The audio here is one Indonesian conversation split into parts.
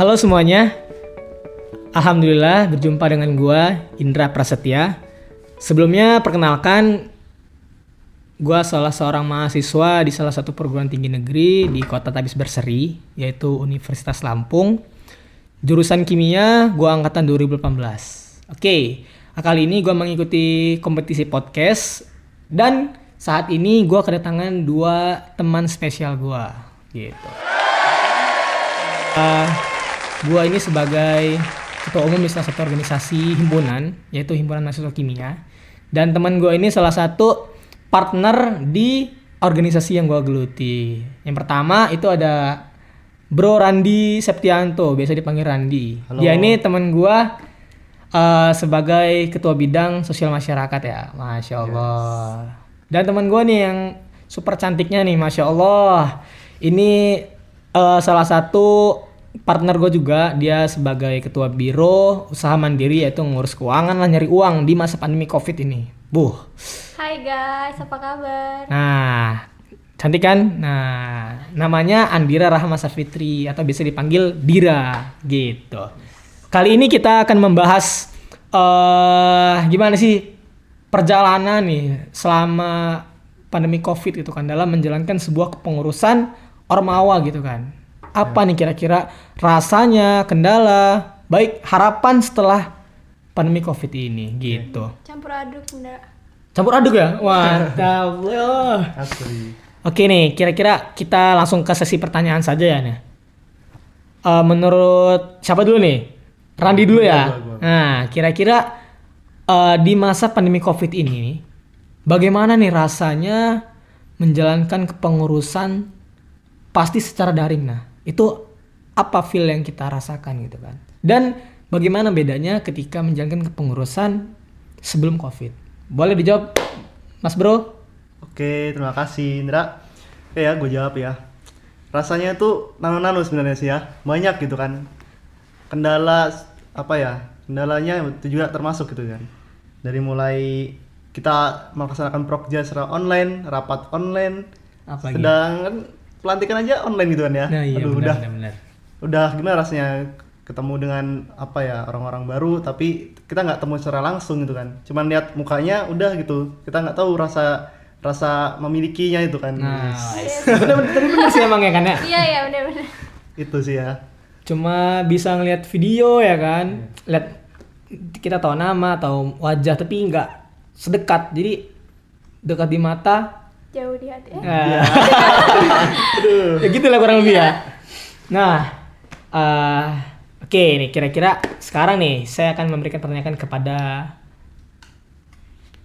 Halo semuanya. Alhamdulillah berjumpa dengan gua Indra Prasetya. Sebelumnya perkenalkan gua salah seorang mahasiswa di salah satu perguruan tinggi negeri di Kota Tabis Berseri, yaitu Universitas Lampung. Jurusan kimia gua angkatan 2018. Oke, kali ini gua mengikuti kompetisi podcast dan saat ini gua kedatangan dua teman spesial gua gitu. Uh, gua ini sebagai ketua umum di salah satu organisasi himpunan yaitu himpunan mahasiswa kimia. Dan teman gue ini salah satu partner di organisasi yang gue geluti. Yang pertama itu ada Bro Randi Septianto biasa dipanggil Randi. Halo. dia ini teman gue uh, sebagai ketua bidang sosial masyarakat ya. Masya Allah. Dan teman gue nih yang super cantiknya nih masya Allah. Ini uh, salah satu partner gue juga dia sebagai ketua biro usaha mandiri yaitu ngurus keuangan lah nyari uang di masa pandemi covid ini. Buh. Hai guys, apa kabar? nah cantik kan? Nah namanya Andira Rahma Safitri atau bisa dipanggil Dira gitu. Kali ini kita akan membahas eh gimana sih perjalanan nih selama pandemi covid itu kan dalam menjalankan sebuah kepengurusan ormawa gitu kan apa nih kira-kira rasanya, kendala, baik harapan setelah pandemi Covid ini gitu. Campur aduk enggak? Campur aduk ya? Mantap. Wah. Asli. Oke nih, kira-kira kita langsung ke sesi pertanyaan saja ya nih. Eh, menurut siapa dulu nih? Randi dulu ya. Gua, gua, gua. Nah, kira-kira eh, di masa pandemi Covid ini, bagaimana nih rasanya menjalankan kepengurusan pasti secara daring nah? Itu apa feel yang kita rasakan gitu kan? Dan bagaimana bedanya ketika menjalankan kepengurusan sebelum Covid? Boleh dijawab, Mas Bro? Oke, terima kasih Indra. Oke ya, gue jawab ya. Rasanya tuh nano-nano sebenarnya sih ya. Banyak gitu kan. Kendala apa ya? Kendalanya itu juga termasuk gitu kan. Dari mulai kita melaksanakan prokja secara online, rapat online, Apa lagi? Pelantikan aja online gitu kan ya. Nah, iya Aduh, benar, udah benar, benar. udah gimana rasanya ketemu dengan apa ya orang-orang baru tapi kita nggak temu secara langsung gitu kan cuman lihat mukanya udah gitu kita nggak tahu rasa rasa memilikinya itu kan Nah, bener-bener tapi bener sih emang ya kan ya. Iya ya, benar-benar. itu sih ya Cuma bisa ngeliat video ya kan, lihat kita tahu nama atau wajah tapi nggak sedekat, jadi dekat di mata. Jauh di hati. Eh, Nah, ya gitu lah kurang lebih ya. Nah, eh, oke nih kira-kira sekarang nih saya akan memberikan pertanyaan kepada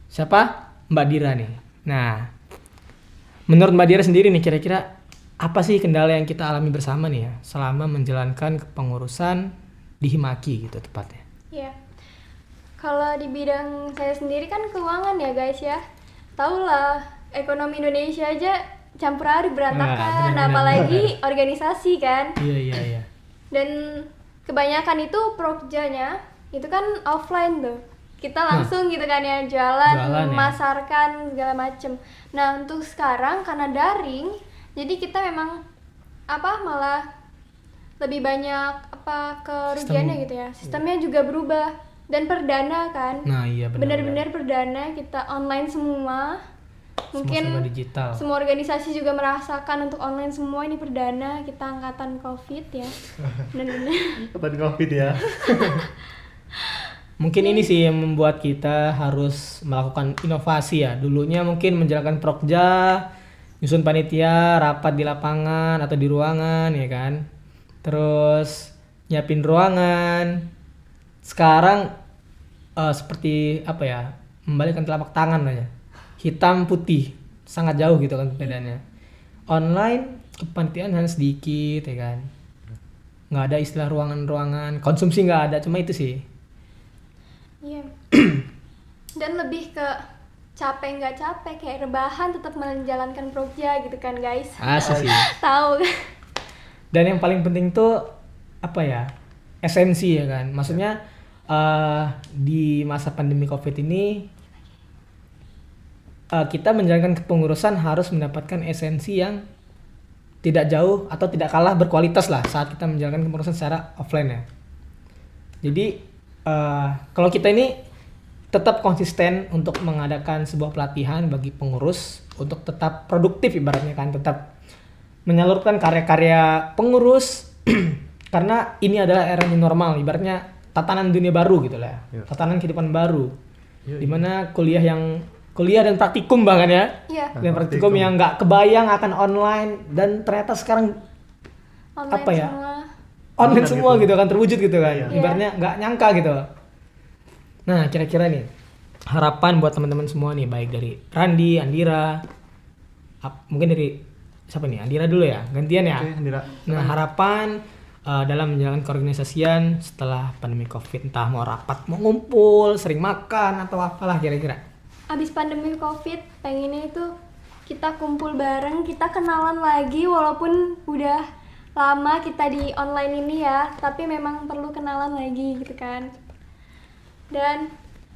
siapa Mbak Dira nih. Nah, menurut Mbak Dira sendiri nih kira-kira apa sih kendala yang kita alami bersama nih ya selama menjalankan kepengurusan di Himaki gitu tepatnya? Iya. Kalau di bidang saya sendiri kan keuangan ya guys ya. Tahu lah, ekonomi Indonesia aja campur aduk berantakan, benar-benar. apalagi organisasi kan. Iya iya iya. Dan kebanyakan itu prokjanya itu kan offline tuh. Kita langsung gitu kan ya jalan, Jualan ya. memasarkan segala macem. Nah untuk sekarang karena daring, jadi kita memang apa malah lebih banyak apa kerugiannya gitu ya. Sistemnya juga berubah dan perdana kan. Nah iya benar. Benar-benar perdana kita online semua. Mungkin serba digital. semua organisasi juga merasakan untuk online semua ini perdana kita angkatan covid ya Kapan covid ya Mungkin ini sih yang membuat kita harus melakukan inovasi ya. Dulunya mungkin menjalankan prokja, nyusun panitia, rapat di lapangan atau di ruangan ya kan. Terus nyiapin ruangan. Sekarang eh, seperti apa ya? Membalikkan telapak tangan aja. Hitam putih, sangat jauh gitu kan bedanya. Online kepanitiaan hanya sedikit ya kan. Nggak ada istilah ruangan-ruangan, konsumsi nggak ada, cuma itu sih. iya dan lebih ke capek nggak capek kayak rebahan tetap menjalankan prokja gitu kan guys Asli sih. tahu Dan yang paling penting tuh apa ya? Esensi ya kan. Maksudnya eh, di masa pandemi Covid ini eh, kita menjalankan kepengurusan harus mendapatkan esensi yang tidak jauh atau tidak kalah berkualitas lah saat kita menjalankan kepengurusan secara offline ya. Jadi eh, kalau kita ini tetap konsisten untuk mengadakan sebuah pelatihan bagi pengurus untuk tetap produktif ibaratnya kan tetap menyalurkan karya-karya pengurus karena ini adalah era new normal ibaratnya tatanan dunia baru gitu lah ya. Iya. tatanan kehidupan baru Iya, di mana kuliah yang kuliah dan praktikum bahkan ya Iya. dan praktikum yang nggak kebayang akan online dan ternyata sekarang Online Apa ya? semua. online semua gitu. gitu. kan terwujud gitu kan Iya. ibaratnya nggak nyangka gitu nah kira-kira nih harapan buat teman-teman semua nih baik dari Randi Andira ap- mungkin dari siapa nih Andira dulu ya gantian ya Oke, Andira. nah harapan uh, dalam menjalankan keorganisasian setelah pandemi covid entah mau rapat mau ngumpul sering makan atau apalah kira-kira Abis pandemi covid pengennya itu kita kumpul bareng kita kenalan lagi walaupun udah lama kita di online ini ya tapi memang perlu kenalan lagi gitu kan. Dan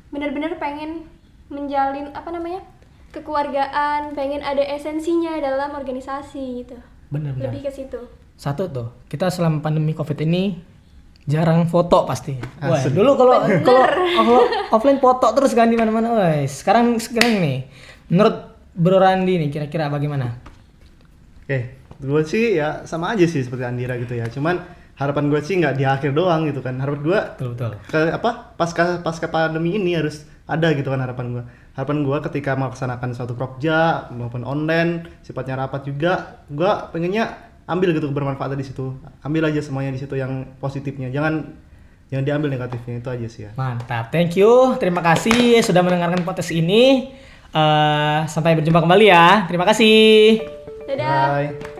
bener-bener pengen menjalin apa namanya kekeluargaan pengen ada esensinya dalam organisasi gitu. Bener-bener lebih ke situ. Satu tuh kita selama pandemi covid ini jarang foto pasti Wah, dulu kalau kalau kalau offline foto terus kan di mana-mana wah sekarang sekarang nih menurut Bro Randi nih kira-kira bagaimana Oke, gue sih ya sama aja sih seperti Andira gitu ya. Cuman harapan gue sih nggak di akhir doang gitu kan. Harapan gue betul betul ke apa pasca pasca pandemi ini harus ada gitu kan harapan gue. Harapan gue ketika melaksanakan suatu prokja maupun online sifatnya rapat juga, gue pengennya ambil gitu bermanfaat di situ. Ambil aja semuanya di situ yang positifnya. Jangan jangan diambil negatifnya itu aja sih ya. mantap thank you terima kasih sudah mendengarkan podcast ini Eh, sampai berjumpa kembali ya terima kasih dadah Bye.